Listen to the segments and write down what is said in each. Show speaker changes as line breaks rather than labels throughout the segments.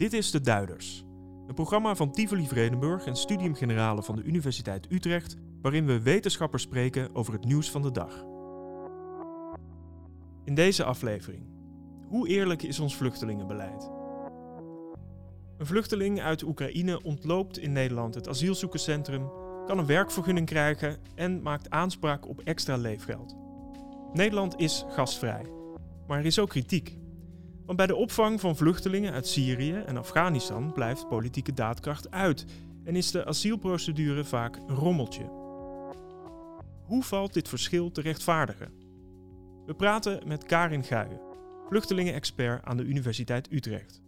Dit is De Duiders, een programma van Tivoli Vredenburg en Studium Generale van de Universiteit Utrecht, waarin we wetenschappers spreken over het nieuws van de dag. In deze aflevering. Hoe eerlijk is ons vluchtelingenbeleid? Een vluchteling uit Oekraïne ontloopt in Nederland het asielzoekerscentrum, kan een werkvergunning krijgen en maakt aanspraak op extra leefgeld. Nederland is gastvrij, maar er is ook kritiek. Want bij de opvang van vluchtelingen uit Syrië en Afghanistan blijft politieke daadkracht uit en is de asielprocedure vaak een rommeltje. Hoe valt dit verschil te rechtvaardigen? We praten met Karin Guijen, vluchtelingen-expert aan de Universiteit Utrecht.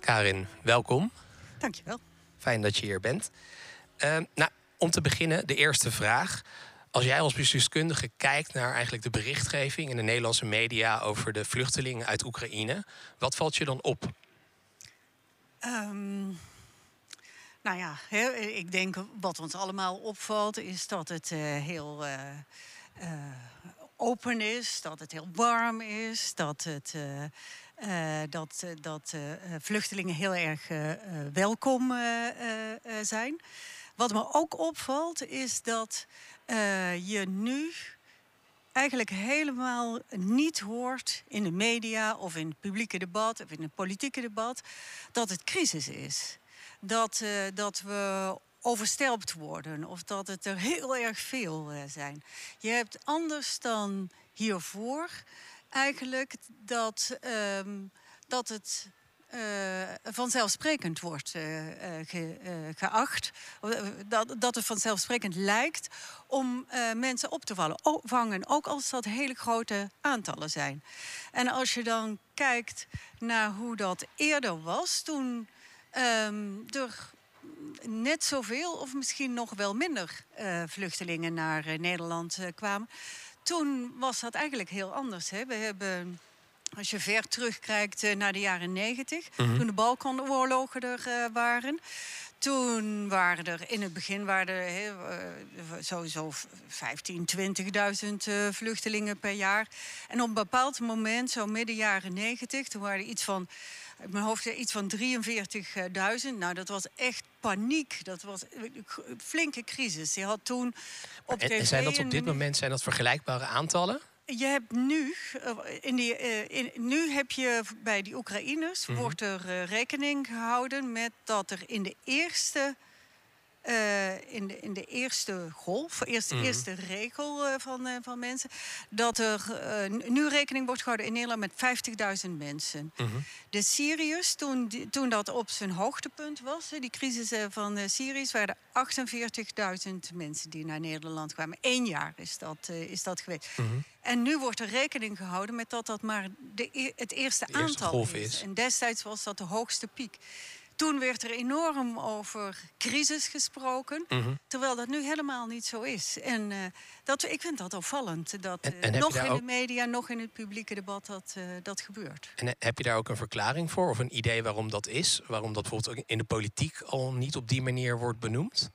Karin, welkom.
Dankjewel.
Fijn dat je hier bent. Uh, nou, om te beginnen, de eerste vraag. Als jij als bestuurskundige kijkt naar eigenlijk de berichtgeving in de Nederlandse media over de vluchtelingen uit Oekraïne, wat valt je dan op?
Um, nou ja, ik denk wat ons allemaal opvalt is dat het uh, heel uh, uh, open is, dat het heel warm is, dat het. dat dat vluchtelingen heel erg welkom zijn. Wat me ook opvalt is dat uh, je nu eigenlijk helemaal niet hoort in de media of in het publieke debat of in het politieke debat dat het crisis is. Dat, uh, dat we overstelpt worden of dat het er heel erg veel uh, zijn. Je hebt anders dan hiervoor eigenlijk dat, um, dat het uh, vanzelfsprekend wordt ge, uh, geacht. Dat, dat het vanzelfsprekend lijkt om mensen op te vallen, vangen. Ook als dat hele grote aantallen zijn. En als je dan kijkt naar hoe dat eerder was, toen um, er net zoveel of misschien nog wel minder vluchtelingen naar Nederland kwamen. Toen was dat eigenlijk heel anders. Hè? We hebben als je ver terugkijkt naar de jaren negentig, mm -hmm. toen de Balkanoorlogen er uh, waren. Toen waren er in het begin waren er he, uh, sowieso 15, 20.000 uh, vluchtelingen per jaar. En op een bepaald moment, zo midden jaren negentig, toen waren er iets van, in mijn hoofd iets van 43.000. Nou, dat was echt paniek. Dat was een flinke crisis. Je had toen
op en, en zijn dat op dit moment zijn dat vergelijkbare aantallen?
Je hebt nu, eh, in die, in, nu heb je bij die Oekraïners, mm -hmm. wordt er uh, rekening gehouden met dat er in de eerste uh, in, de, in de eerste golf, eerste, mm -hmm. eerste regel uh, van, uh, van mensen, dat er nu rekening wordt gehouden in Nederland met 50.000 mensen. Mm -hmm. De Syriërs, toen, die, toen dat op zijn hoogtepunt was, die crisis van de Syriërs, waren er 48.000 mensen die naar Nederland kwamen. Eén jaar is dat, is dat geweest. Mm -hmm. En nu wordt er rekening gehouden met dat dat maar de, het eerste,
de eerste
aantal
is.
is. En destijds was dat de hoogste piek. Toen werd er enorm over crisis gesproken, mm -hmm. terwijl dat nu helemaal niet zo is. En uh, dat, ik vind dat opvallend, dat
en, en
uh, nog in
ook...
de media, nog in het publieke debat dat, uh, dat gebeurt.
En heb je daar ook een verklaring voor of een idee waarom dat is? Waarom dat bijvoorbeeld ook in de politiek al niet op die manier wordt benoemd?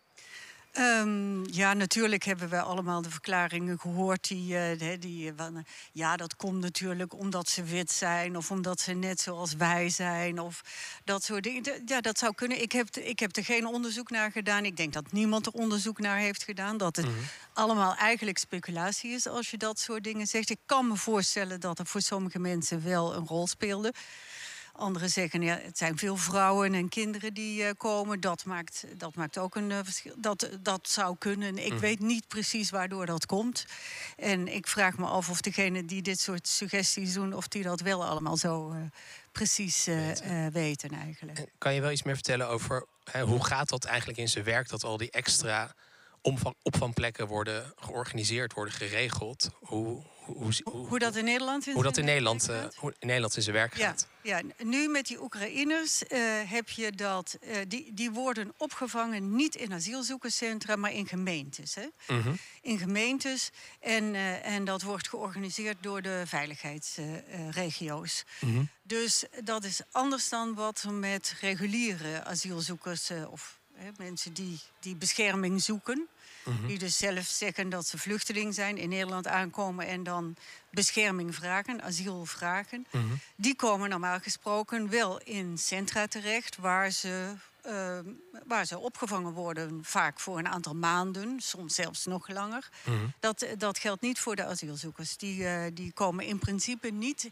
Um, ja, natuurlijk hebben we allemaal de verklaringen gehoord. Die, uh, die, van, ja, dat komt natuurlijk omdat ze wit zijn. Of omdat ze net zoals wij zijn. Of dat soort dingen. Ja, dat zou kunnen. Ik heb, ik heb er geen onderzoek naar gedaan. Ik denk dat niemand er onderzoek naar heeft gedaan. Dat het mm -hmm. allemaal eigenlijk speculatie is als je dat soort dingen zegt. Ik kan me voorstellen dat er voor sommige mensen wel een rol speelde. Anderen zeggen, ja, het zijn veel vrouwen en kinderen die uh, komen. Dat maakt, dat maakt ook een uh, verschil. Dat, dat zou kunnen. Ik mm. weet niet precies waardoor dat komt. En ik vraag me af of degenen die dit soort suggesties doen... of die dat wel allemaal zo uh, precies weten. weten. eigenlijk.
En kan je wel iets meer vertellen over hoe gaat dat eigenlijk in zijn werk... dat al die extra opvangplekken worden georganiseerd, worden geregeld? Hoe,
hoe, hoe, hoe, dat in Nederland
in, hoe dat in Nederland, uh, hoe in Nederland in zijn werk gaat.
Ja, ja nu met die Oekraïners uh, heb je dat. Uh, die, die worden opgevangen niet in asielzoekerscentra, maar in gemeentes. Hè? -hmm. In gemeentes. En, en dat wordt georganiseerd door de veiligheidsregio's. -hmm. Dus dat is anders dan wat met reguliere asielzoekers of mensen die, die bescherming zoeken.
Mhm.
Die dus zelf zeggen dat ze vluchteling zijn, in Nederland aankomen en dan bescherming vragen, asiel vragen.
Mhm.
Die komen normaal gesproken wel in centra terecht waar ze, eh, waar ze opgevangen worden, vaak voor een aantal maanden, soms zelfs nog langer.
Mhm.
Dat, dat geldt niet voor de asielzoekers. Die, eh, die komen in principe niet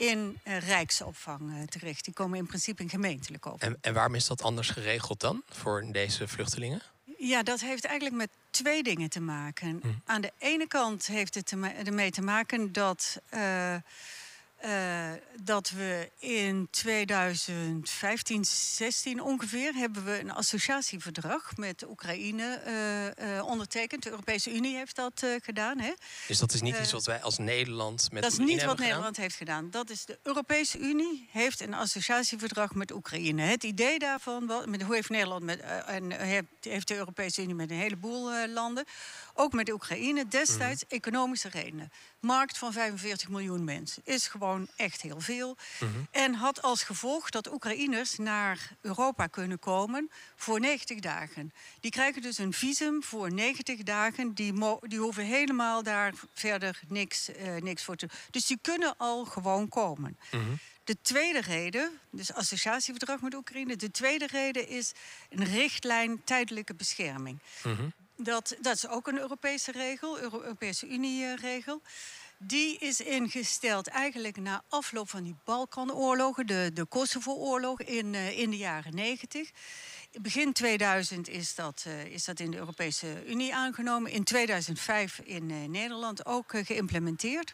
in eh, rijksopvang eh, terecht. Die komen in principe in gemeentelijke opvang.
En, en waarom is dat anders geregeld dan voor deze vluchtelingen?
Ja, dat heeft eigenlijk met twee dingen te maken.
Hm.
Aan de ene kant heeft het ermee te maken dat, eh, eh, dat we in 2015, 16 ongeveer... hebben we een associatieverdrag met Oekraïne eh, ondertekend. De Europese Unie heeft dat gedaan. Hè?
Dus dat is niet iets wat wij als Nederland met
dat is niet wat
gedaan?
Nederland heeft gedaan. Dat is de Europese Unie heeft een associatieverdrag met Oekraïne. Het idee daarvan, wa- met, hoe heeft Nederland met, en heeft, heeft de Europese Unie met een heleboel landen, ook met de Oekraïne, destijds
Mhm.
economische redenen. Markt van 45 miljoen mensen is gewoon echt heel veel.
Mhm.
En had als gevolg dat Oekraïners naar Europa kunnen komen voor 90 dagen. Die krijgen dus een visum voor 90 dagen. Die, mo- die hoeven helemaal daar verder niks, eh, niks voor te Dus die kunnen al gewoon komen.
Mhm.
De tweede reden, dus associatieverdrag met Oekraïne. De tweede reden is een richtlijn tijdelijke bescherming. Dat, dat is ook een Europese regel, Euro- Europese Unie-regel. Die is ingesteld eigenlijk na afloop van die Balkanoorlogen, de, de Kosovo-oorlog in, eh, in de jaren 90. Begin 2000 is dat, eh, is dat in de Europese Unie aangenomen. In 2005 in eh, Nederland ook eh, geïmplementeerd.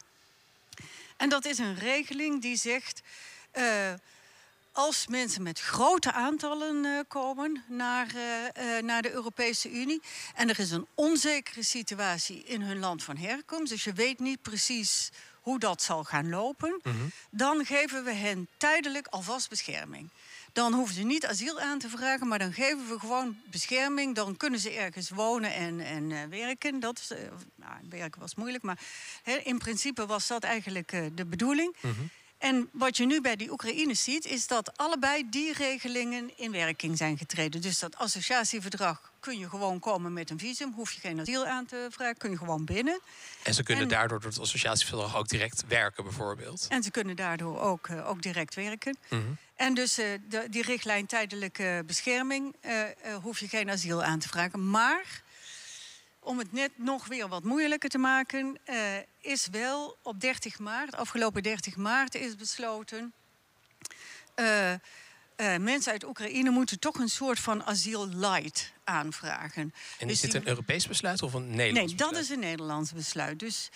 En dat is een regeling die zegt. Als mensen met grote aantallen eh, komen naar, eh, eh, naar de Europese Unie. en er is een onzekere situatie in hun land van herkomst. dus je weet niet precies hoe dat zal gaan lopen.
Mhm.
dan geven we hen tijdelijk alvast bescherming. Dan hoeven ze niet asiel aan te vragen, maar dan geven we gewoon bescherming. Dan kunnen ze ergens wonen en, en werken. Dat is, nou, werken was moeilijk, maar in principe was dat eigenlijk de bedoeling.
Mhm.
En wat je nu bij die Oekraïne ziet, is dat allebei die regelingen in werking zijn getreden. Dus dat associatieverdrag kun je gewoon komen met een visum, hoef je geen asiel aan te vragen, kun je gewoon binnen.
En ze kunnen
En-
daardoor door het associatieverdrag ook direct werken, bijvoorbeeld.
En ze kunnen daardoor ook, eh, ook direct werken.
Mhm.
En dus eh, de, die richtlijn tijdelijke bescherming eh, hoef je geen asiel aan te vragen. Maar om het net nog weer wat moeilijker te maken, eh, is wel op 30 maart, afgelopen 30 maart, is besloten. eh, mensen uit Oekraïne moeten toch een soort van asiel light aanvragen.
En
Dus
is dit
die-
een Europees besluit of een Nederlands
Nee, dat is een Nederlands besluit. Dus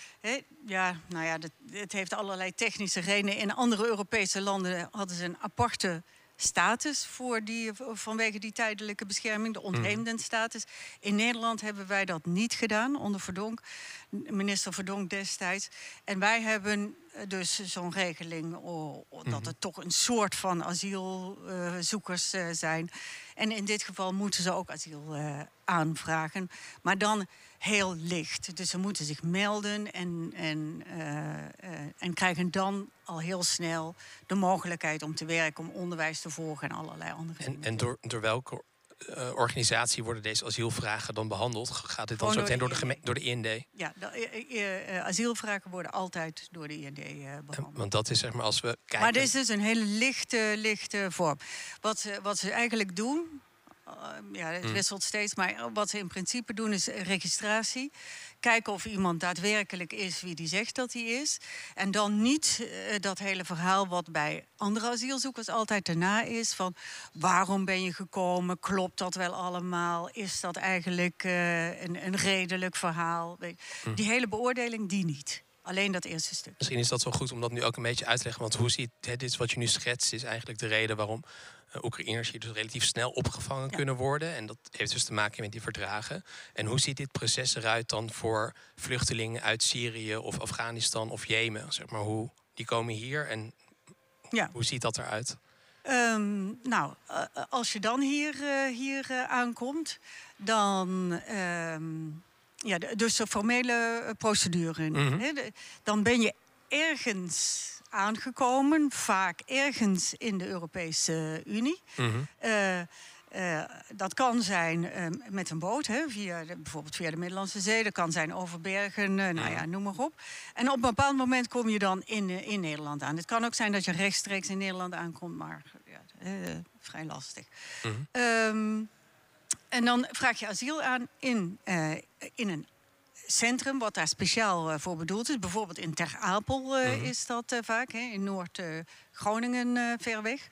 ja, nou ja, dat, het heeft allerlei technische redenen. In andere Europese landen hadden ze een aparte status voor die, vanwege die tijdelijke bescherming, de ontheemden status. In Nederland hebben wij dat niet gedaan onder Verdonk, minister Verdonk destijds. En wij hebben dus zo'n regeling oh, dat het toch een soort van asielzoekers eh, zijn. En in dit geval moeten ze ook asiel eh, aanvragen, maar dan heel licht. Dus ze moeten zich melden en, en, eh, eh, en krijgen dan al heel snel de mogelijkheid om te werken, om onderwijs te volgen en allerlei andere
En,
dingen.
en door, door welke eh, organisatie worden deze asielvragen dan behandeld? Gaat dit dan zo meteen door de, door de IND?
Ja, de, eh, eh, asielvragen worden altijd door de IND eh,
En-
behandeld.
want dat is zeg maar als we kijken...
Maar dit is dus een hele lichte, lichte vorm. Wat ze, wat ze eigenlijk doen, ja, het
Mm.
wisselt steeds, maar wat ze in principe doen is registratie. Kijken of iemand daadwerkelijk is wie die zegt dat hij is. En dan niet eh, dat hele verhaal wat bij andere asielzoekers altijd daarna is. Van waarom ben je gekomen? Klopt dat wel allemaal? Is dat eigenlijk eh, een, een redelijk verhaal?
Mm.
Die hele beoordeling, die niet. Alleen dat eerste stuk.
Misschien is dat wel goed om dat nu ook een beetje uit te leggen. Want hoe ziet dit wat je nu schetst, is eigenlijk de reden waarom Oekraïners hier dus relatief snel opgevangen
Ja.
kunnen worden. En dat heeft dus te maken met die verdragen. En hoe ziet dit proces eruit dan voor vluchtelingen uit Syrië of Afghanistan of Jemen? Zeg maar, hoe, die komen hier en
Ja.
hoe ziet dat eruit?
Ehm, nou, eh, eh, als je dan hier, eh, hier eh, aankomt, dan. ehm, ja, dus de formele eh, procedure.
Mhm.
dan ben je ergens aangekomen, vaak ergens in de Europese Unie.
Mhm.
Eh, eh, dat kan zijn met een boot, hè, via bijvoorbeeld via de Middellandse Zee. Dat kan zijn over bergen, nou ja, noem maar op. En op een bepaald moment kom je dan in, in Nederland aan. Het kan ook zijn dat je rechtstreeks in Nederland aankomt, maar ja, vrij lastig. Mhm. Ehm, en dan vraag je asiel aan in, in een centrum wat daar speciaal voor bedoeld is. Bijvoorbeeld in Ter Apel mhm. is dat vaak, hè, in Noord-Groningen ver weg.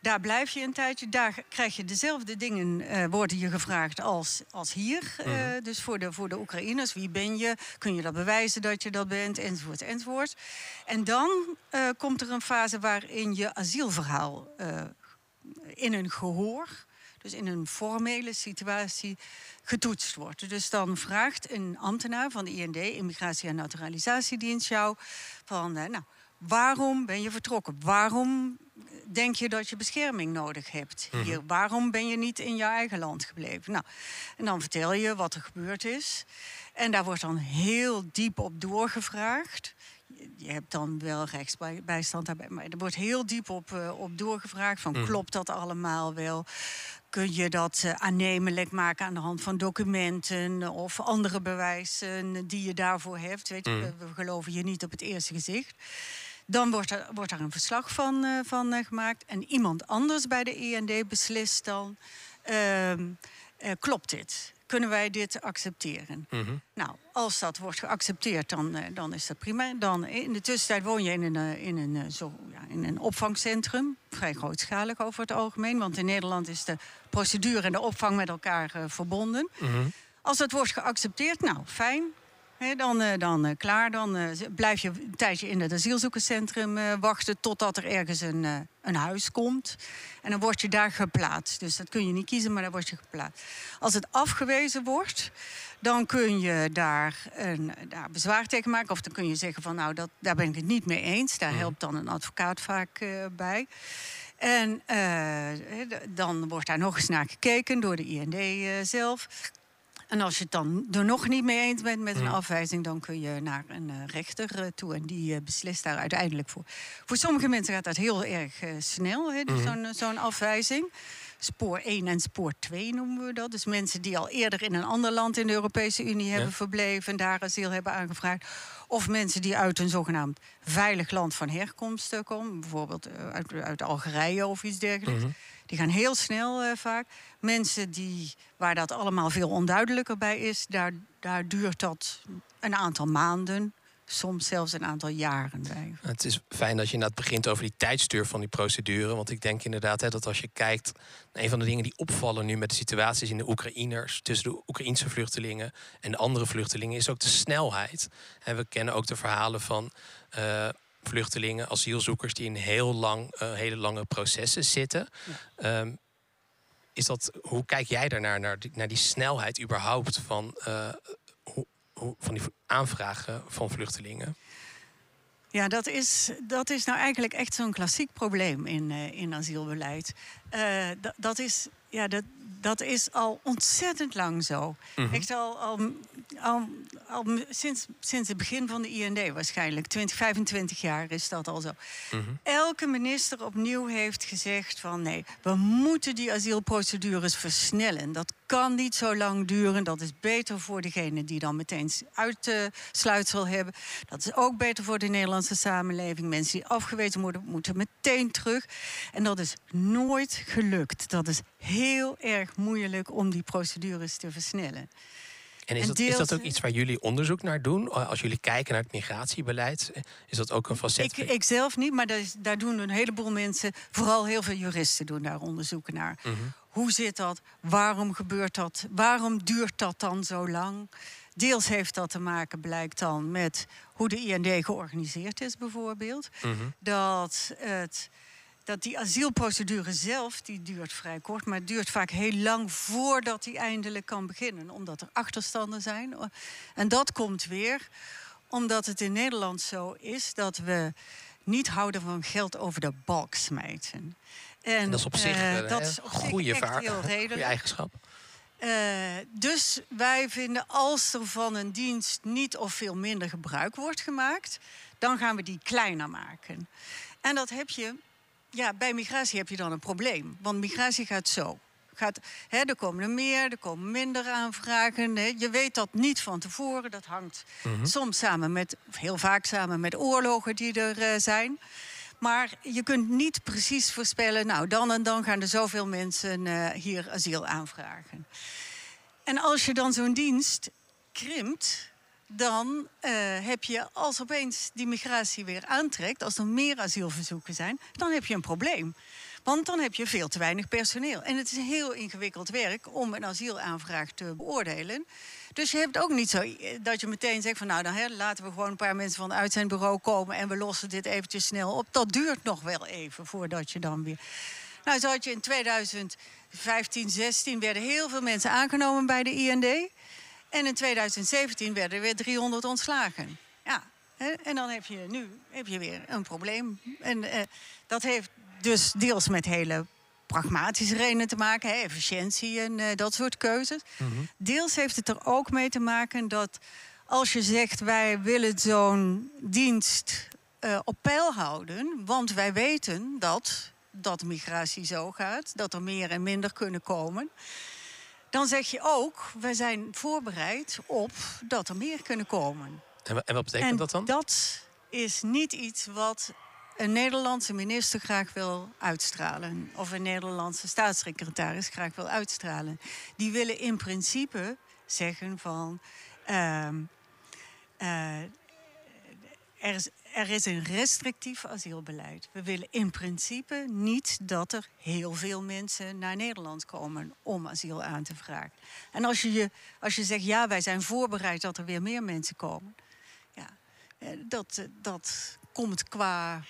Daar blijf je een tijdje. Daar krijg je dezelfde dingen, worden je gevraagd als, als hier. Mm. Dus voor de, voor de Oekraïners. Wie ben je? Kun je dat bewijzen dat je dat bent? Enzovoort, enzovoort. En dan komt er een fase waarin je asielverhaal in een gehoor... dus in een formele situatie, getoetst wordt. Dus dan vraagt een ambtenaar van de IND, Immigratie- en Naturalisatiedienst, jou van... nou, waarom ben je vertrokken? Waarom denk je dat je bescherming nodig hebt mhm. hier? Waarom ben je niet in je eigen land gebleven? Nou, en dan vertel je wat er gebeurd is. En daar wordt dan heel diep op doorgevraagd. Je hebt dan wel rechtsbijstand daarbij, maar er wordt heel diep op, uh, op doorgevraagd. Van mhm. klopt dat allemaal wel? Kun je dat uh, aannemelijk maken aan de hand van documenten of andere bewijzen die je daarvoor hebt? Weet je, mhm. we, we geloven je niet op het eerste gezicht. Dan wordt er, wordt er een verslag van, uh, van uh, gemaakt. En iemand anders bij de IND beslist dan... Uh, klopt dit? Kunnen wij dit accepteren? Mm -hmm. Nou, als dat wordt geaccepteerd, dan, dan is dat prima. Dan, in de tussentijd woon je in een, in, een, zo, ja, in een opvangcentrum. Vrij grootschalig over het algemeen. Want in Nederland is de procedure en de opvang met elkaar verbonden. Mm -hmm. Als dat wordt geaccepteerd, nou, fijn dan uh, dan uh, klaar. Dan uh, blijf je een tijdje in het asielzoekerscentrum wachten totdat er ergens een, een huis komt. En dan word je daar geplaatst. Dus dat kun je niet kiezen, maar dan word je geplaatst. Als het afgewezen wordt, dan kun je daar, een, daar bezwaar tegen maken. Of dan kun je zeggen van nou, dat, daar ben ik het niet mee eens. Daar helpt dan een advocaat vaak bij. En dan wordt daar nog eens naar gekeken door de IND zelf. En als je het dan er nog niet mee eens bent met een afwijzing, dan kun je naar een uh, rechter uh, toe. En die uh, beslist daar uiteindelijk voor. Voor sommige mensen gaat dat heel erg snel, hè, dus mm zo'n afwijzing. Spoor 1 en spoor 2 noemen we dat. Dus mensen die al eerder in een ander land in de Europese Unie hebben verbleven en daar asiel hebben aangevraagd. Of mensen die uit een zogenaamd veilig land van herkomst komen, bijvoorbeeld uit, uit Algerije of iets dergelijks. Mhm. Die gaan heel snel uh, vaak. Mensen die, waar dat allemaal veel onduidelijker bij is, daar, daar duurt dat een aantal maanden. Soms zelfs een aantal jaren bij.
Het is fijn dat je inderdaad begint over die tijdstuur van die procedure. Want ik denk inderdaad hè, dat als je kijkt een van de dingen die opvallen nu met de situaties in de Oekraïners, tussen de Oekraïnse vluchtelingen en de andere vluchtelingen, is ook de snelheid. En we kennen ook de verhalen van uh, vluchtelingen, asielzoekers die in heel lang, uh, hele lange processen zitten. Ehm, is dat, hoe kijk jij daarnaar, naar die, naar die snelheid überhaupt van, uh, hoe, hoe, van die aanvragen van vluchtelingen?
Ja, dat is, dat is nou eigenlijk echt zo'n klassiek probleem in, uh, in asielbeleid. dat is, ja, dat, dat is al ontzettend lang zo. Mhm. Ik zal al, al, al, sinds, sinds het begin van de IND waarschijnlijk, 20, 25 jaar is dat al zo. Mhm. Elke minister opnieuw heeft gezegd van nee, we moeten die asielprocedures versnellen. Dat kan niet zo lang duren. Dat is beter voor degene die dan meteen uitsluitsel hebben. Dat is ook beter voor de Nederlandse samenleving. Mensen die afgewezen worden, moeten meteen terug. En dat is nooit gelukt. Dat is heel erg moeilijk om die procedures te versnellen.
En is, dat, is dat ook iets waar jullie onderzoek naar doen? Als jullie kijken naar het migratiebeleid, is dat ook een facet?
Ik, ik zelf niet, maar daar, daar, doen een heleboel mensen, vooral heel veel juristen doen daar onderzoek naar. Mhm. Hoe zit dat? Waarom gebeurt dat? Waarom duurt dat dan zo lang? Deels heeft dat te maken, blijkt dan, met hoe de IND georganiseerd is, bijvoorbeeld. Mhm. Dat het dat die asielprocedure zelf, die duurt vrij kort, maar het duurt vaak heel lang voordat die eindelijk kan beginnen, omdat er achterstanden zijn. En dat komt weer omdat het in Nederland zo is dat we niet houden van geld over de balk smijten.
En, dat is op zich, uh, dat is op goede, eigenschap. Uh,
dus wij vinden als er van een dienst niet of veel minder gebruik wordt gemaakt, dan gaan we die kleiner maken. En dat heb je ja, bij migratie heb je dan een probleem. Want migratie gaat zo. gaat, hè, er komen er meer, er komen minder aanvragen. Hè. Je weet dat niet van tevoren. Dat hangt
Mhm.
soms samen met, of heel vaak samen met oorlogen die er eh, zijn. Maar je kunt niet precies voorspellen, nou dan en dan gaan er zoveel mensen eh, hier asiel aanvragen. En als je dan zo'n dienst krimpt, dan eh, heb je als opeens die migratie weer aantrekt, als er meer asielverzoeken zijn, dan heb je een probleem. Want dan heb je veel te weinig personeel. En het is heel ingewikkeld werk om een asielaanvraag te beoordelen. Dus je hebt ook niet zo eh, dat je meteen zegt van nou dan hè, laten we gewoon een paar mensen van het uitzendbureau komen en we lossen dit eventjes snel op. Dat duurt nog wel even voordat je dan weer. Nou, zo had je in 2015, 16 werden heel veel mensen aangenomen bij de IND. En in 2017 werden er weer 300 ontslagen. Ja, hè, en dan heb je nu heb je weer een probleem. En eh, dat heeft dus deels met hele pragmatische redenen te maken, hè, efficiëntie en eh, dat soort keuzes. Deels heeft het er ook mee te maken dat als je zegt wij willen zo'n dienst eh, op peil houden, want wij weten dat dat migratie zo gaat, dat er meer en minder kunnen komen. Dan zeg je ook, wij zijn voorbereid op dat er meer kunnen komen.
En, wa- en wat betekent
en
dat dan?
dat is niet iets wat een Nederlandse minister graag wil uitstralen. Of een Nederlandse staatssecretaris graag wil uitstralen. Die willen in principe zeggen van. ehm, eh, er, is, er is een restrictief asielbeleid. We willen in principe niet dat er heel veel mensen naar Nederland komen om asiel aan te vragen. En als je, je, als je zegt, ja, wij zijn voorbereid dat er weer meer mensen komen. Ja, eh, dat, eh, dat komt qua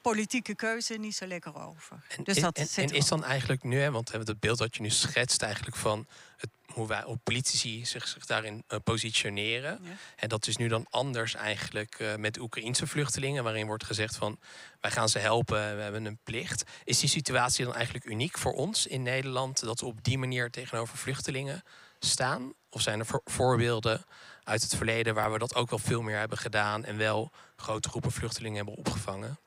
politieke keuze niet zo lekker over.
En,
dus
is-
dat
en, is dan eigenlijk nu, hè, want we hebben het beeld dat je nu schetst eigenlijk van het, hoe wij hoe politici zich, zich daarin eh, positioneren.
Ja.
En dat is nu dan anders eigenlijk eh, met Oekraïnse vluchtelingen, waarin wordt gezegd van wij gaan ze helpen, we hebben een plicht. Is die situatie dan eigenlijk uniek voor ons in Nederland, dat we op die manier tegenover vluchtelingen staan? Of zijn er voor- voorbeelden uit het verleden waar we dat ook wel veel meer hebben gedaan en wel grote groepen vluchtelingen hebben opgevangen?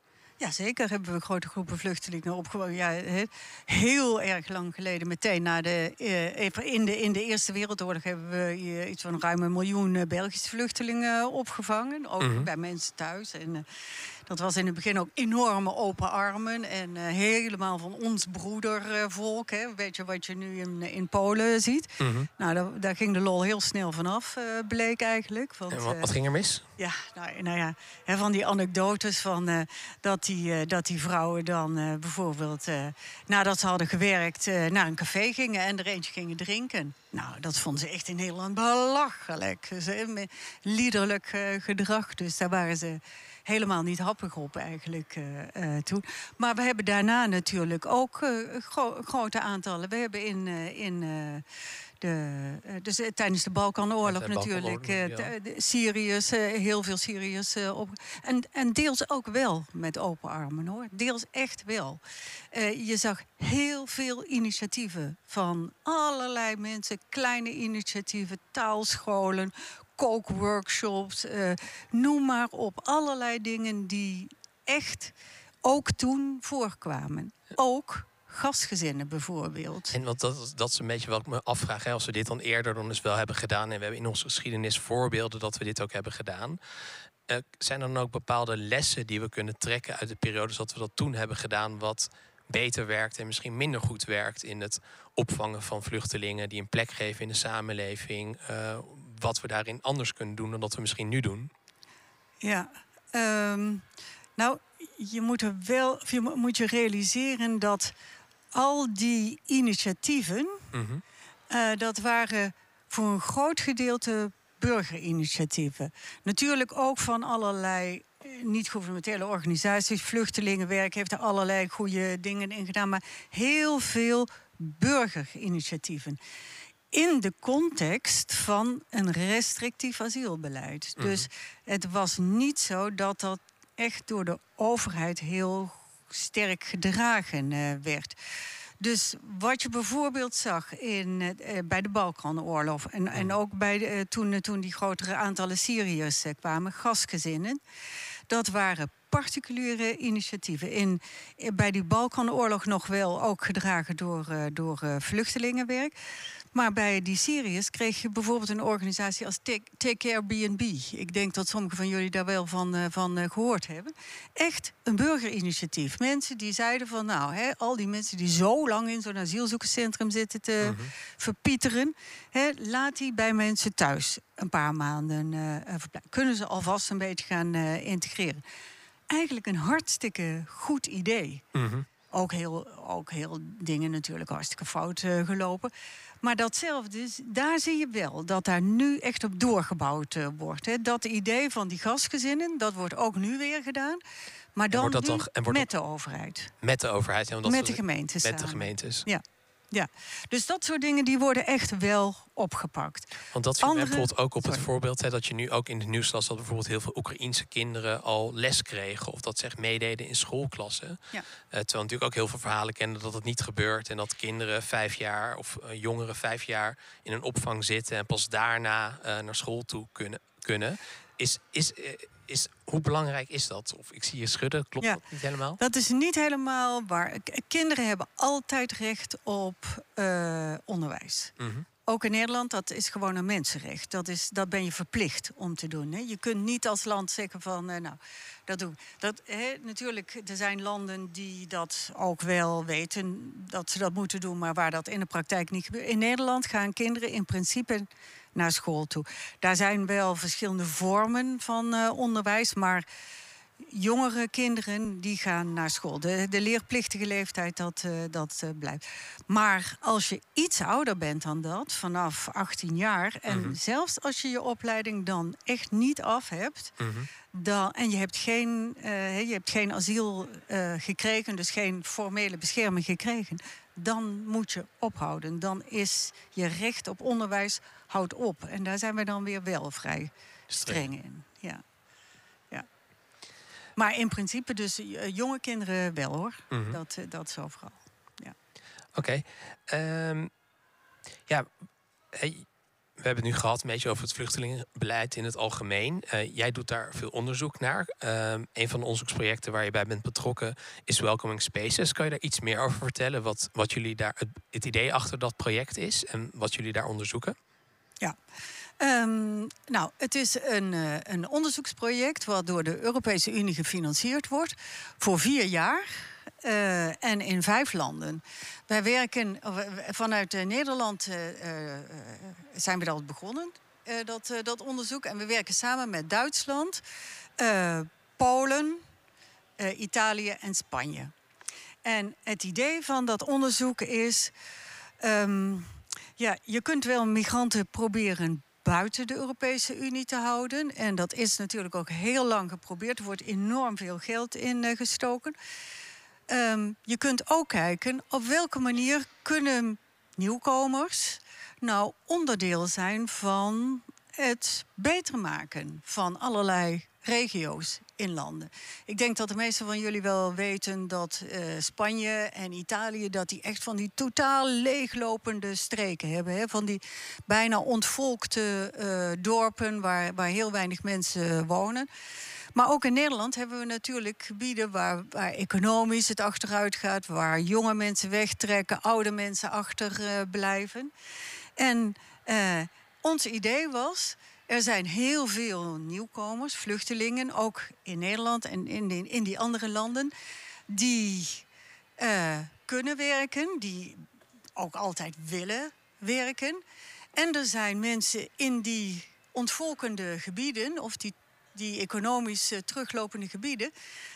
Ja, zeker hebben we grote groepen vluchtelingen. Ja, he- heel erg lang geleden, meteen na de, eh, even in, de, in de Eerste Wereldoorlog, hebben we iets van ruim een miljoen eh, Belgische vluchtelingen opgevangen. Ook
Mhm.
bij mensen thuis. En, eh, dat was in het begin ook enorme open armen. En eh, helemaal van ons broedervolk. hè. Een beetje wat je nu in, in Polen ziet. Nou, daar, daar ging de lol heel snel vanaf, eh, bleek eigenlijk. Want,
En wat,
eh,
wat ging er mis?
ja, nou, nou ja, hè, van die anekdotes van dat, die, dat die vrouwen dan bijvoorbeeld nadat ze hadden gewerkt naar een café gingen en er eentje gingen drinken. Nou, dat vonden ze echt in Nederland belachelijk. Met liederlijk gedrag. Dus daar waren ze helemaal niet happig op eigenlijk eh, toen. Maar we hebben daarna natuurlijk ook eh, gro- grote aantallen. We hebben in, in de, dus tijdens de Balkanoorlog natuurlijk
Balkanoorlog, ja.
Syriërs, heel veel Syriërs op. En, en deels ook wel met open armen hoor. Deels echt wel. Je zag heel veel initiatieven van allerlei mensen, kleine initiatieven, taalscholen, kookworkshops, eh, noem maar op. Allerlei dingen die echt ook toen voorkwamen. Ook gastgezinnen bijvoorbeeld.
En want dat, dat is een beetje wat ik me afvraag. Hè, als we dit dan eerder dan eens wel hebben gedaan. En we hebben in onze geschiedenis voorbeelden dat we dit ook hebben gedaan. Eh, zijn er dan ook bepaalde lessen die we kunnen trekken uit de periodes dat we dat toen hebben gedaan, wat beter werkt en misschien minder goed werkt in het opvangen van vluchtelingen, die een plek geven in de samenleving. eh, wat we daarin anders kunnen doen dan dat we misschien nu doen.
Ja, ehm, nou, je moet er wel je mo- moet je realiseren dat al die initiatieven,
Mhm.
eh, dat waren voor een groot gedeelte burgerinitiatieven. Natuurlijk ook van allerlei eh, niet-governementele organisaties. Vluchtelingenwerk heeft er allerlei goede dingen in gedaan. Maar heel veel burgerinitiatieven. In de context van een restrictief asielbeleid.
Mhm.
Dus het was niet zo dat dat echt door de overheid heel sterk gedragen eh, werd. Dus wat je bijvoorbeeld zag in, eh, bij de Balkanoorlog... en, en ook bij de, eh, toen, toen die grotere aantallen Syriërs eh, kwamen, gastgezinnen... dat waren particuliere initiatieven. In, bij die Balkanoorlog nog wel ook gedragen door, door vluchtelingenwerk. Maar bij die Syriërs kreeg je bijvoorbeeld een organisatie als Take, Take Care BNB. Ik denk dat sommigen van jullie daar wel van, uh, van uh, gehoord hebben. Echt een burgerinitiatief. Mensen die zeiden van nou, hè, al die mensen die zo lang in zo'n asielzoekerscentrum zitten te -hmm. verpieteren, hè, laat die bij mensen thuis een paar maanden uh, verblijven. Kunnen ze alvast een beetje gaan integreren. Eigenlijk een hartstikke goed idee. Mm -hmm. Ook heel, ook heel dingen natuurlijk hartstikke fout uh, gelopen. Maar datzelfde, daar zie je wel dat daar nu echt op doorgebouwd uh, wordt. Hè. Dat idee van die gastgezinnen, dat wordt ook nu weer gedaan. Maar dan
dat toch, en wordt
met de overheid.
Met de overheid. Ja,
met de gemeentes.
Met de gemeentes.
Ja. Ja, dus dat soort dingen die worden echt wel opgepakt.
Want dat we bijvoorbeeld ook op het voorbeeld hè, dat je nu ook in de nieuws las dat bijvoorbeeld heel veel Oekraïense kinderen al les kregen of dat ze echt meededen in schoolklassen. Ja. Uh, terwijl natuurlijk ook heel veel verhalen kennen dat het niet gebeurt en dat kinderen vijf jaar of uh, jongeren vijf jaar in een opvang zitten en pas daarna uh, naar school toe kunnen. kunnen. Is, is, is, hoe belangrijk is dat? Of ik zie je schudden, klopt
ja,
dat niet helemaal?
Dat is niet helemaal waar. Kinderen hebben altijd recht op uh, onderwijs. Mm -hmm. Ook in Nederland, dat is gewoon een mensenrecht. Dat, is, dat ben je verplicht om te doen. Hè. Je kunt niet als land zeggen van, uh, nou, dat doen. Hè, natuurlijk, er zijn landen die dat ook wel weten, dat ze dat moeten doen, maar waar dat in de praktijk niet gebeurt. In Nederland gaan kinderen in principe naar school toe. Daar zijn wel verschillende vormen van uh, onderwijs, maar jongere kinderen die gaan naar school. De, de leerplichtige leeftijd, dat, uh, dat uh, blijft. Maar als je iets ouder bent dan dat, vanaf 18 jaar... en mm -hmm. zelfs als je je opleiding dan echt niet af hebt... Mm -hmm. dan, en je hebt geen, uh, je hebt geen asiel gekregen, dus geen formele bescherming gekregen... dan moet je ophouden. Dan is je recht op onderwijs houdt op. En daar zijn we dan weer wel vrij streng in. Ja. ja. Maar in principe dus uh, jonge kinderen wel hoor. Mm -hmm. dat, uh, dat zo vooral. Ja.
Oké. Okay. Um, ja, hey, we hebben het nu gehad een beetje over het vluchtelingenbeleid in het algemeen. Uh, jij doet daar veel onderzoek naar. Um, een van de onderzoeksprojecten waar je bij bent betrokken is Welcoming Spaces. Kan je daar iets meer over vertellen? Wat, wat jullie daar, het, het idee achter dat project is en wat jullie daar onderzoeken?
Ja. Um, nou, het is een, uh, een onderzoeksproject wat door de Europese Unie gefinancierd wordt voor vier jaar. Uh, en in vijf landen. Wij werken vanuit uh, Nederland zijn we dat begonnen, dat, dat onderzoek. En we werken samen met Duitsland, Polen, Italië en Spanje. En het idee van dat onderzoek is. Um, ja, je kunt wel migranten proberen buiten de Europese Unie te houden. En dat is natuurlijk ook heel lang geprobeerd. Er wordt enorm veel geld in uh, gestoken. Um, je kunt ook kijken op welke manier kunnen nieuwkomers nou onderdeel zijn van het beter maken van allerlei regio's in landen. Ik denk dat de meesten van jullie wel weten dat uh, Spanje en Italië... dat die echt van die totaal leeglopende streken hebben. Hè? Van die bijna ontvolkte uh, dorpen waar, waar heel weinig mensen wonen. Maar ook in Nederland hebben we natuurlijk gebieden waar, waar economisch het achteruit gaat... waar jonge mensen wegtrekken, oude mensen achterblijven. Uh, en ons idee was... Er zijn heel veel nieuwkomers, vluchtelingen, ook in Nederland en in, die, in die andere landen, die uh, kunnen werken, die ook altijd willen werken. En er zijn mensen in die ontvolkende gebieden, of die, die economisch uh, teruglopende gebieden,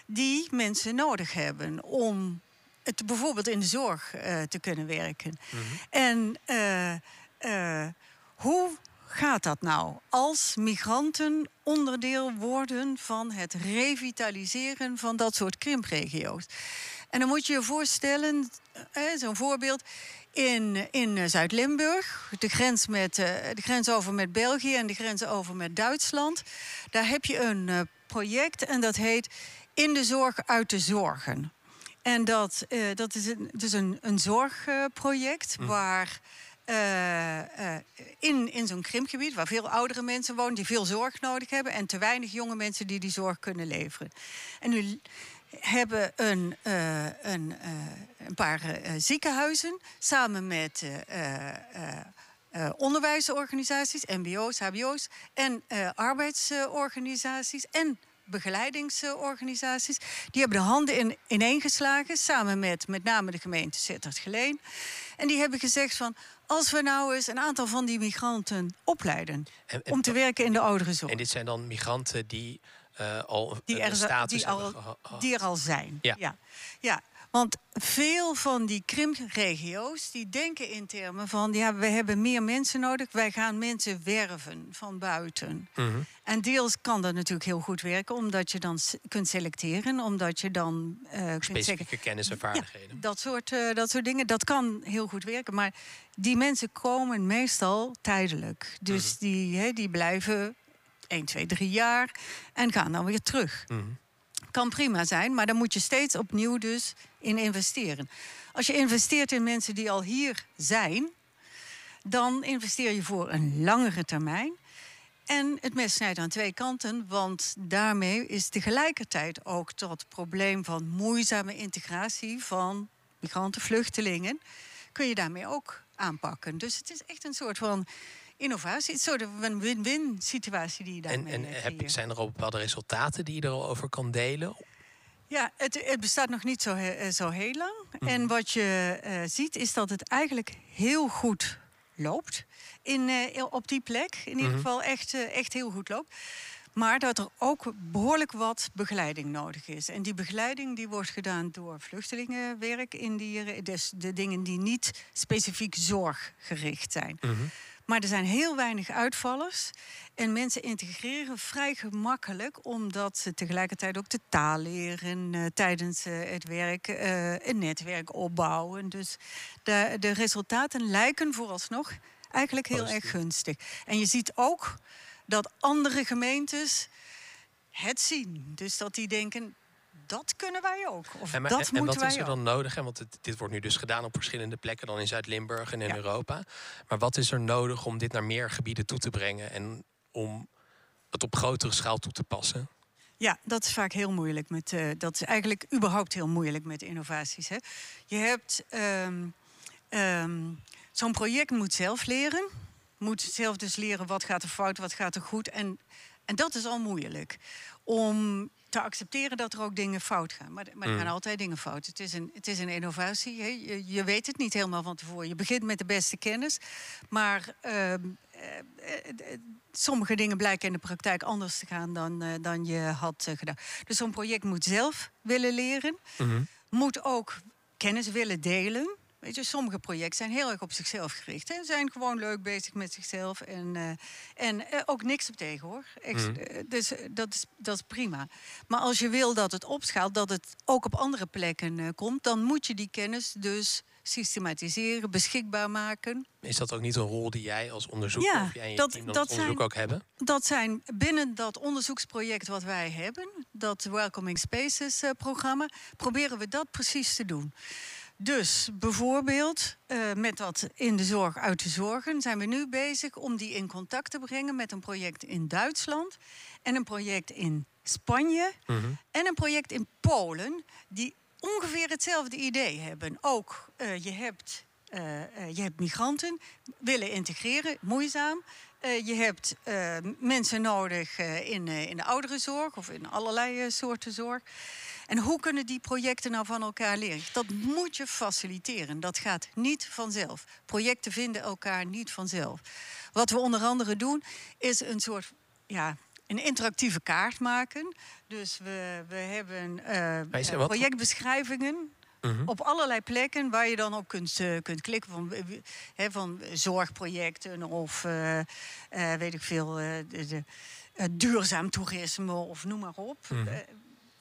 die mensen nodig hebben om het bijvoorbeeld in de zorg uh, te kunnen werken. Mm -hmm. En hoe gaat dat nou? Als migranten onderdeel worden van het revitaliseren van dat soort krimpregio's. En dan moet je je voorstellen, eh, zo'n voorbeeld. In, in Zuid-Limburg, de, grens met, uh, de grens over met België en de grens over met Duitsland. Daar heb je een project en dat heet In de zorg uit de zorgen. En dat, dat is een, dus een, een zorgproject mm. waar eh, eh, in, in zo'n krimpgebied waar veel oudere mensen wonen die veel zorg nodig hebben en te weinig jonge mensen die die zorg kunnen leveren. En nu hebben een, uh, een, een paar ziekenhuizen samen met onderwijsorganisaties, MBO's, HBO's en arbeidsorganisaties en begeleidingsorganisaties. Die hebben de handen in, ineengeslagen, samen met met name de gemeente Sittard-Geleen. En die hebben gezegd van, als we nou eens een aantal van die migranten opleiden... om te werken in de ouderenzorg.
En dit zijn dan migranten die uh, al
die er,
status
die, al, die er al zijn. Ja. ja. ja. Want veel van die krimpregio's die denken in termen van ja, we hebben meer mensen nodig, wij gaan mensen werven van buiten. Mhm. En deels kan dat natuurlijk heel goed werken, omdat je dan kunt selecteren, omdat je dan
uh, specifieke zeggen, kennis en vaardigheden.
dat, soort, uh, dat soort dingen, dat kan heel goed werken. Maar die mensen komen meestal tijdelijk. Dus mhm. die, he, die blijven 1, 2, 3 jaar en gaan dan weer terug. Mm kan prima zijn, maar dan moet je steeds opnieuw dus in investeren. Als je investeert in mensen die al hier zijn, dan investeer je voor een langere termijn. En het mes snijdt aan twee kanten, want daarmee is tegelijkertijd ook dat probleem van moeizame integratie van migranten, vluchtelingen, kun je daarmee ook aanpakken. Dus het is echt een soort van innovatie. Het is een soort van win-win situatie die je daarmee
En, en heb, zijn er al bepaalde resultaten die je er al over kan delen?
Ja, het, het bestaat nog niet zo, uh, zo heel lang. Mhm. En wat je uh, ziet is dat het eigenlijk heel goed loopt. In, uh, op die plek. In ieder mhm. geval echt, echt heel goed loopt. Maar dat er ook behoorlijk wat begeleiding nodig is. En die begeleiding die wordt gedaan door vluchtelingenwerk in die, dus de dingen die niet specifiek zorggericht zijn. Mm maar er zijn heel weinig uitvallers. En mensen integreren vrij gemakkelijk, omdat ze tegelijkertijd ook de taal leren uh, tijdens uh, het werk, uh, een netwerk opbouwen. Dus de, de resultaten lijken vooralsnog eigenlijk heel erg gunstig. En je ziet ook dat andere gemeentes het zien. Dus dat die denken, dat kunnen wij ook. Of en, dat en,
wat
is
er dan nodig? Hè? Want dit wordt nu dus gedaan op verschillende plekken, dan in Zuid-Limburg en in Europa. Maar wat is er nodig om dit naar meer gebieden toe te brengen en om het op grotere schaal toe te passen?
Ja, dat is vaak heel moeilijk. Met, uh, dat is eigenlijk überhaupt heel moeilijk met innovaties. Hè. Je hebt um, um, zo'n project moet zelf leren. Moet zelf dus leren wat gaat er fout, wat gaat er goed. En, en dat is al moeilijk. Om te accepteren dat er ook dingen fout gaan. Maar, maar er mm. gaan altijd dingen fout. Het is een, het is een innovatie. Je, je, weet het niet helemaal van tevoren. Je begint met de beste kennis. Maar ehm, eh, eh, sommige dingen blijken in de praktijk anders te gaan dan, uh, dan je had gedaan. Dus zo'n project moet zelf willen leren. Mm Moet ook kennis willen delen. Weet je, sommige projecten zijn heel erg op zichzelf gericht. Ze zijn gewoon leuk bezig met zichzelf. En, uh, en uh, ook niks op tegen hoor. Echt, mm. uh, dus dat is, dat is prima. Maar als je wil dat het opschaalt, dat het ook op andere plekken komt, dan moet je die kennis dus systematiseren, beschikbaar maken.
Is dat ook niet een rol die jij als onderzoeker ja, of jij en je dat, team dat, onderzoek zijn, ook hebben?
Dat zijn binnen dat onderzoeksproject wat wij hebben, dat Welcoming Spaces programma, proberen we dat precies te doen. Dus bijvoorbeeld uh, met dat in de zorg uit de zorgen zijn we nu bezig om die in contact te brengen met een project in Duitsland en een project in Spanje mm -hmm. en een project in Polen die ongeveer hetzelfde idee hebben. Ook uh, je, hebt, uh, je hebt migranten willen integreren, moeizaam. je hebt mensen nodig in, in de ouderenzorg of in allerlei soorten zorg. En hoe kunnen die projecten nou van elkaar leren? Dat moet je faciliteren. Dat gaat niet vanzelf. Projecten vinden elkaar niet vanzelf. Wat we onder andere doen, is een soort ja, een interactieve kaart maken. Dus we, we hebben uh, projectbeschrijvingen. Mhm. Op allerlei plekken waar je dan op kunt, uh, kunt klikken van, van zorgprojecten of weet ik veel, de, duurzaam toerisme of noem maar op. Mm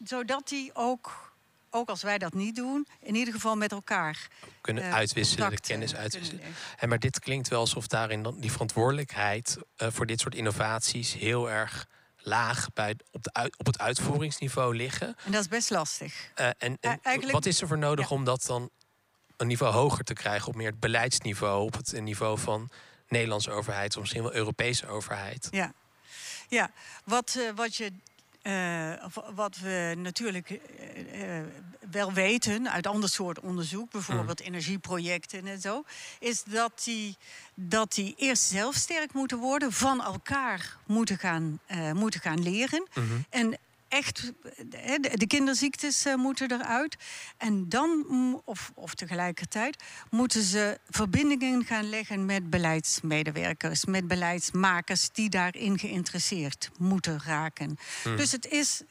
zodat die ook, ook als wij dat niet doen, in ieder geval met elkaar
kunnen uh, uitwisselen, de kennis uitwisselen. En maar dit klinkt wel alsof daarin dan die verantwoordelijkheid uh, voor dit soort innovaties heel erg laag bij, op, de op het uitvoeringsniveau liggen.
En dat is best lastig.
Uh, en, en wat is er voor nodig ja. om dat dan een niveau hoger te krijgen, op meer het beleidsniveau, op het niveau van Nederlandse overheid, of misschien wel Europese overheid.
Ja, ja. Wat, wat je uh, wat we natuurlijk uh, wel weten uit ander soort onderzoek, bijvoorbeeld mm. energieprojecten en zo, is dat die, dat die eerst zelf sterk moeten worden, van elkaar moeten gaan, moeten gaan leren. Mm -hmm. En echt, de kinderziektes eh, moeten eruit. En dan, of, of tegelijkertijd, moeten ze verbindingen gaan leggen met beleidsmedewerkers, met beleidsmakers die daarin geïnteresseerd moeten raken. Hmm. Dus het is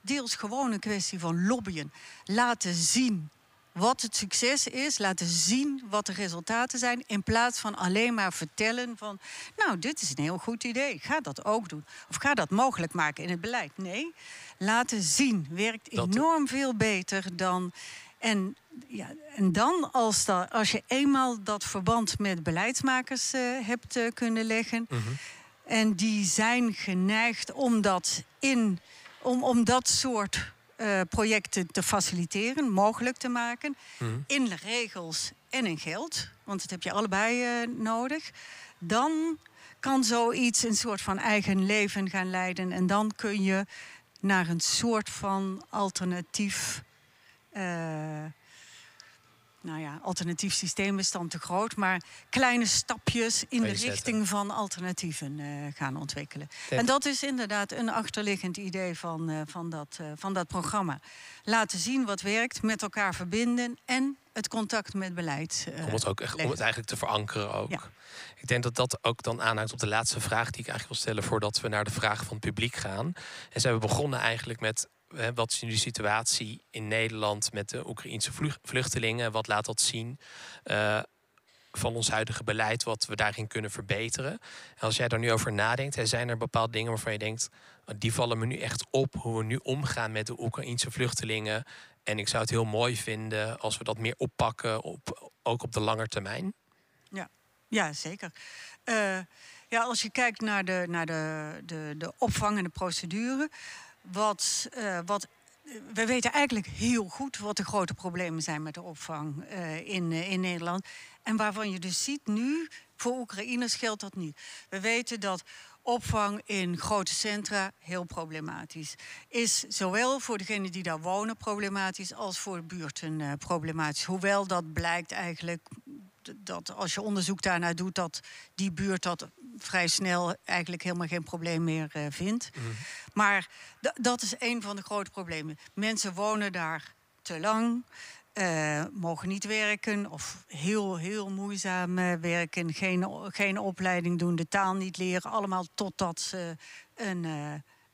deels gewoon een kwestie van lobbyen. Laten zien wat het succes is, laten zien wat de resultaten zijn, in plaats van alleen maar vertellen van, nou, dit is een heel goed idee, ga dat ook doen. Of ga dat mogelijk maken in het beleid. Nee, laten zien werkt enorm veel beter dan. En, ja, en dan, als, dat, als je eenmaal dat verband met beleidsmakers uh, hebt uh, kunnen leggen, mm -hmm. en die zijn geneigd om dat in, om, om dat soort uh, projecten te faciliteren, mogelijk te maken. Mm. In regels en in geld, want dat heb je allebei uh, nodig. Dan kan zoiets een soort van eigen leven gaan leiden. En dan kun je naar een soort van alternatief. Uh, nou ja, alternatief systeem is dan te groot, maar kleine stapjes in de richting van alternatieven uh, gaan ontwikkelen. En dat is inderdaad een achterliggend idee van, uh, van, dat, uh, van dat programma. Laten zien wat werkt, met elkaar verbinden en het contact met beleid.
om, het ook echt, om het eigenlijk te verankeren ook. Ja. Ik denk dat dat ook dan aanhaakt op de laatste vraag die ik eigenlijk wil stellen voordat we naar de vragen van het publiek gaan. En ze hebben begonnen eigenlijk met wat is nu de situatie in Nederland met de Oekraïnse vluchtelingen? Wat laat dat zien uh, van ons huidige beleid, wat we daarin kunnen verbeteren? En als jij daar nu over nadenkt, zijn er bepaalde dingen waarvan je denkt, oh, die vallen me nu echt op, hoe we nu omgaan met de Oekraïnse vluchtelingen. En ik zou het heel mooi vinden als we dat meer oppakken, op, ook op de lange termijn.
Ja, ja zeker. Uh, ja, als je kijkt naar de, naar de, de, de opvang en de procedure wat, uh, wat we weten eigenlijk heel goed wat de grote problemen zijn met de opvang uh, in, uh, in Nederland. En waarvan je dus ziet nu, voor Oekraïners geldt dat niet. We weten dat opvang in grote centra heel problematisch is. Zowel voor degenen die daar wonen problematisch als voor de buurten problematisch. Hoewel dat blijkt eigenlijk dat als je onderzoek daarnaar doet, dat die buurt dat vrij snel eigenlijk helemaal geen probleem meer uh, vindt. Mm. Maar dat is een van de grote problemen. Mensen wonen daar te lang. Uh, mogen niet werken of heel, heel moeizaam uh, werken. Geen, geen opleiding doen, de taal niet leren. Allemaal totdat ze een,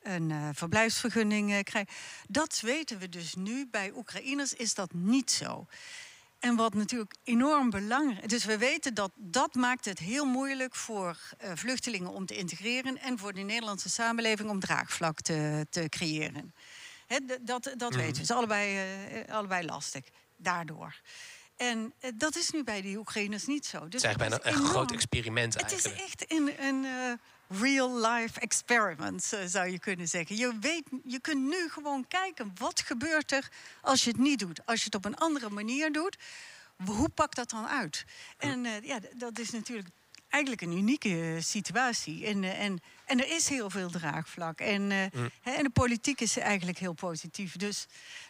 een verblijfsvergunning krijgen. Dat weten we dus nu. Bij Oekraïners is dat niet zo. En wat natuurlijk enorm belangrijk is. Dus we weten dat dat maakt het heel moeilijk voor uh, vluchtelingen om te integreren. En voor de Nederlandse samenleving om draagvlak te, te creëren. He, dat dat mm. weten we. Het is allebei, uh, allebei lastig. Daardoor. En uh, dat is nu bij de Oekraïners niet zo.
Dus het is bijna een groot experiment
eigenlijk. Het is echt een, een real-life experiment, zou je kunnen zeggen. Je, weet, je kunt nu gewoon kijken, wat gebeurt er als je het niet doet? Als je het op een andere manier doet, hoe pakt dat dan uit? En uh, ja, dat is natuurlijk eigenlijk een unieke situatie. En, uh, en, en er is heel veel draagvlak. En, uh, mm. en de politiek is eigenlijk heel positief. Dus,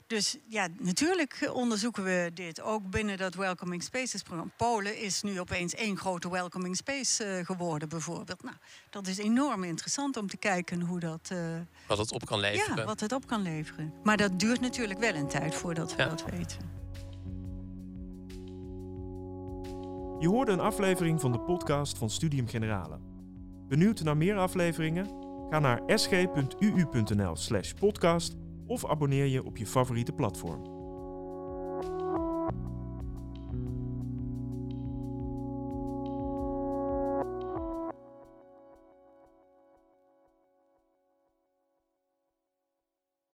dus ja, natuurlijk onderzoeken we dit ook binnen dat Welcoming Spaces programma. Polen is nu opeens één grote Welcoming Space geworden, bijvoorbeeld. Nou, dat is enorm interessant om te kijken hoe dat. Uh,
wat het op kan leveren.
Ja, wat het op kan leveren. Maar dat duurt natuurlijk wel een tijd voordat we ja. dat weten.
Je hoorde een aflevering van de podcast van Studium Generale. Benieuwd naar meer afleveringen? Ga naar sg.uu.nl/podcast of abonneer je op je favoriete platform.